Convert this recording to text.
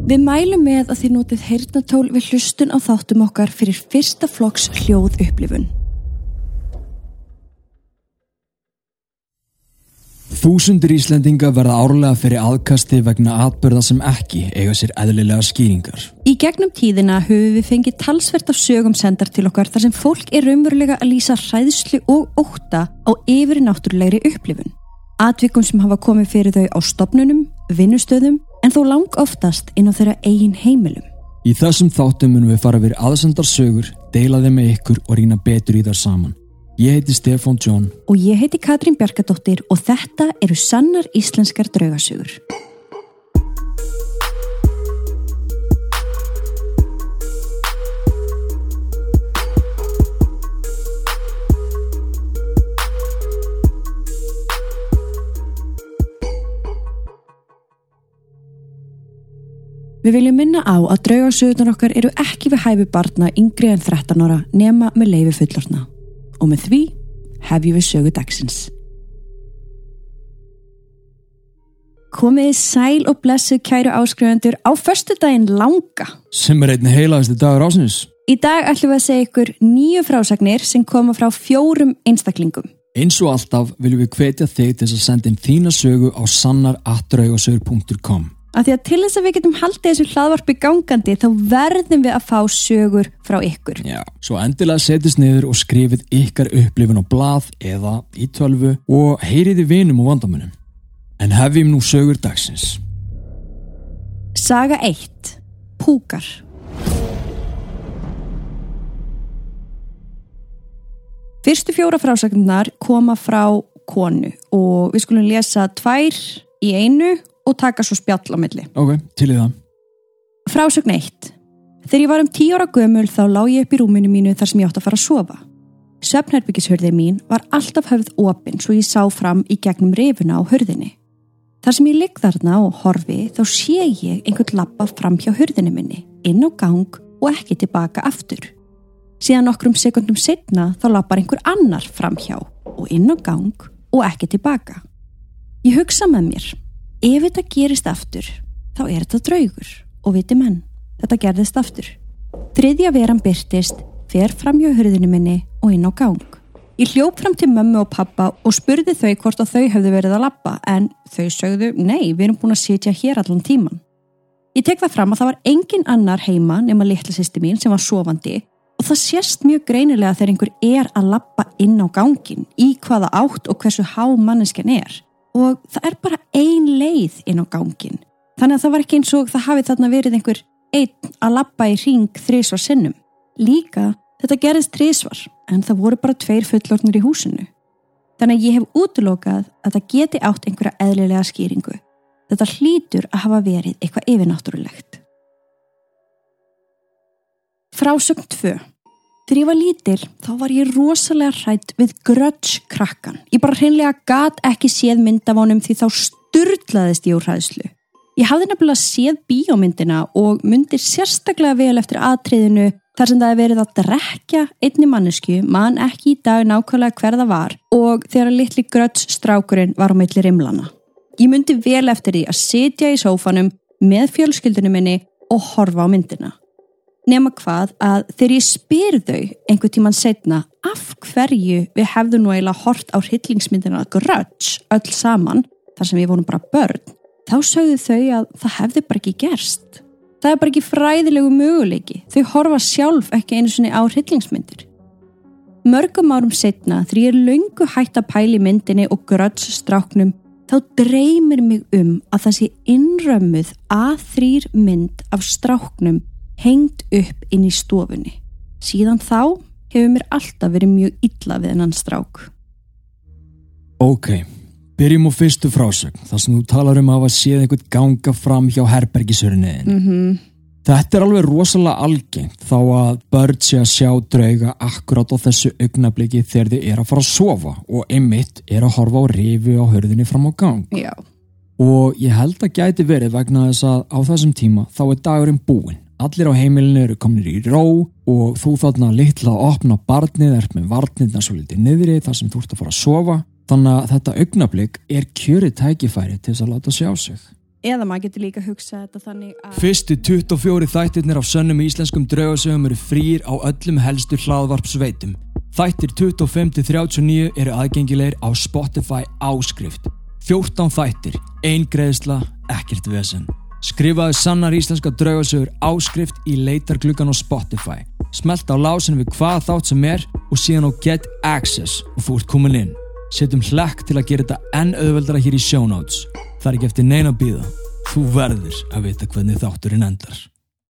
Við mælum með að þið notið heyrnatól við hlustun á þáttum okkar fyrir fyrsta flokks hljóð upplifun. Þúsundir Íslendinga verða árlega fyrir aðkasti vegna atbyrða sem ekki eiga sér eðlilega skýringar. Í gegnum tíðina höfum við fengið talsvert af sögum sendar til okkar þar sem fólk er raunverulega að lýsa hræðslu og óta á yfir náttúrulegri upplifun. Atvikum sem hafa komið fyrir þau á stopnunum, vinnustöðum en þó lang oftast inn á þeirra eigin heimilum. Í þessum þáttum munum við fara verið aðsendar sögur, deila þeim með ykkur og rýna betur í þar saman. Ég heiti Stefan John Og ég heiti Katrín Bjarkadóttir og þetta eru sannar íslenskar draugasögur. Við viljum minna á að draugasögurnar okkar eru ekki við hæfi barna yngri en 13 ára nema með leifi fullorna. Og með því hefjum við sögu dagsins. Komiði sæl og blessuð kæru áskrifundur á förstu daginn langa. sem er einni heilaðasti dagur ásins. Í dag ætlum við að segja ykkur nýju frásagnir sem koma frá fjórum einstaklingum. Eins og alltaf viljum við hvetja þig til að senda inn þína sögu á sannar.draugasögur.com Af því að til þess að við getum haldið þessu hlaðvarpi gangandi þá verðum við að fá sögur frá ykkur. Já, svo endilega setjast niður og skrifið ykkar upplifun á blað eða í tölvu og heyriði vinum og vandamunum. En hefjum nú sögur dagsins. Saga 1. Púkar. Fyrstu fjóra frásagnar koma frá konu og við skulum lesa tvær í einu og taka svo spjall á milli. Ok, til í það. Frásögn 1. Þegar ég var um 10 ára gömul þá lá ég upp í rúminu mínu þar sem ég átt að fara að sofa. Svefnherbyggisörðið mín var alltaf höfð opinn svo ég sá fram í gegnum rifuna á hörðinni. Þar sem ég ligg þarna og horfi þá sé ég einhvern lappa fram hjá hörðinni minni, inn á gang og ekki tilbaka aftur. Síðan nokkrum sekundum setna þá lappar einhver annar fram hjá og inn á gang og ekki tilbaka. Ég hugsa með mér, ef þetta gerist aftur þá er þetta draugur og viti menn, þetta gerðist aftur. Þriðja veran byrtist, fer fram hjá hörðinni minni og inn á gang. Ég hljóp fram til mömmu og pappa og spurði þau hvort að þau hefðu verið að lappa en þau sögðu nei, við erum búin að sitja hér allan tíman. Ég tek það fram að það var engin annar heima nema litla sýsti mín sem var sofandi og það sést mjög greinilega þegar einhver er að lappa inn á gangin í hvaða átt og hversu há manneskjan er og það er bara ein leið inn á gangin. Þannig að það var ekki eins og það hafi þarna verið einhver einn að lappa í ring þrísvar sinnum. Líka Þetta gerðist trísvar en það voru bara tveir fullornir í húsinu. Þannig að ég hef útlokað að það geti átt einhverja eðlilega skýringu. Þetta hlýtur að hafa verið eitthvað yfirnáttúrulegt. Frásögn 2. Þegar ég var lítil þá var ég rosalega hrætt við gröts krakkan. Ég bara hreinlega gat ekki séð myndavónum því þá sturdlaðist ég úr hræðslu. Ég hafði nefnilega séð bíómyndina og myndir sérstaklega vel eftir atriðinu þar sem það er verið að drekja einni mannesku, mann ekki í dag nákvæmlega hverða var og þegar litli gröts strákurinn var á milli rimlana. Ég myndi vel eftir því að sitja í sófanum með fjölskyldunum minni og horfa á myndina. Nefna hvað að þegar ég spyr þau einhver tíman setna af hverju við hefðum nú eiginlega hort á hryllingsmyndina gröts öll saman, þar sem við vorum bara börn, þá sögðu þau að það hefði bara ekki gerst. Það er bara ekki fræðilegu möguleiki. Þau horfa sjálf ekki einu svoni á hryllingsmyndir. Mörgum árum setna, þegar ég er laungu hægt að pæli myndinni og gröts stráknum, þá dreymir mig um að það sé innrömmuð að þrýr mynd af stráknum hengt upp inn í stofunni. Síðan þá hefur mér alltaf verið mjög illa við hennan strák. Ok, byrjum á fyrstu frásögn þar sem þú talar um að hafa séð einhvern ganga fram hjá herbergisörinniðin. Mm -hmm. Þetta er alveg rosalega algengt þá að börn sé að sjá drauga akkurát á þessu augnabliki þegar þið er að fara að sofa og einmitt er að horfa á rifu á hörðinni fram á gang. Já. Og ég held að gæti verið vegna þess að á þessum tíma þá er dagurinn búinn. Allir á heimilinu eru kominir í ró og þú þarna litla að opna barnið er með varnirna svo litið niðri þar sem þú ert að fara að sofa. Þannig að þetta augnablik er kjörið tækifæri til þess að láta sjá sig. eða maður getur líka hugsað þetta þannig að Fyrstu 24 þættirnir af sönnum íslenskum draugasögum eru frýr á öllum helstu hlaðvarpsveitum. Þættir 25-39 eru aðgengilegir á Spotify áskrift. 14 þættir, ein greiðsla, ekkert vesen. Skrifaðu sannar íslenska draugasögur áskrift í leitargluggan á Spotify. Smelt á lásin við hvað þátt sem er og síðan á Get Access og þú ert komin inn. Setjum hlekk til að gera þetta enn auðveldara hér í show notes. Það er ekki eftir neina að býða. Þú verður að vita hvernig þátturinn endar.